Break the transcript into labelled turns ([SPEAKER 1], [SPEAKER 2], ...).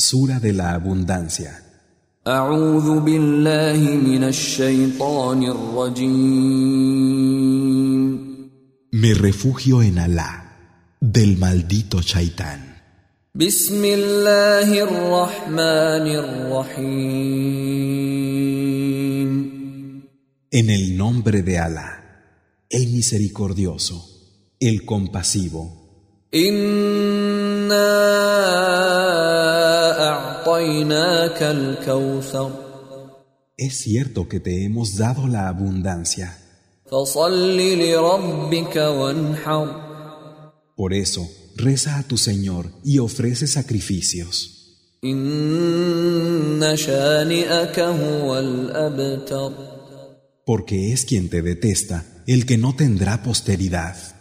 [SPEAKER 1] Sura de la Abundancia. Me refugio en Alá del maldito Shaitán. En el nombre de Alá, el misericordioso, el compasivo. Es cierto que te hemos dado la abundancia. Por eso, reza a tu Señor y ofrece sacrificios. Porque es quien te detesta, el que no tendrá posteridad.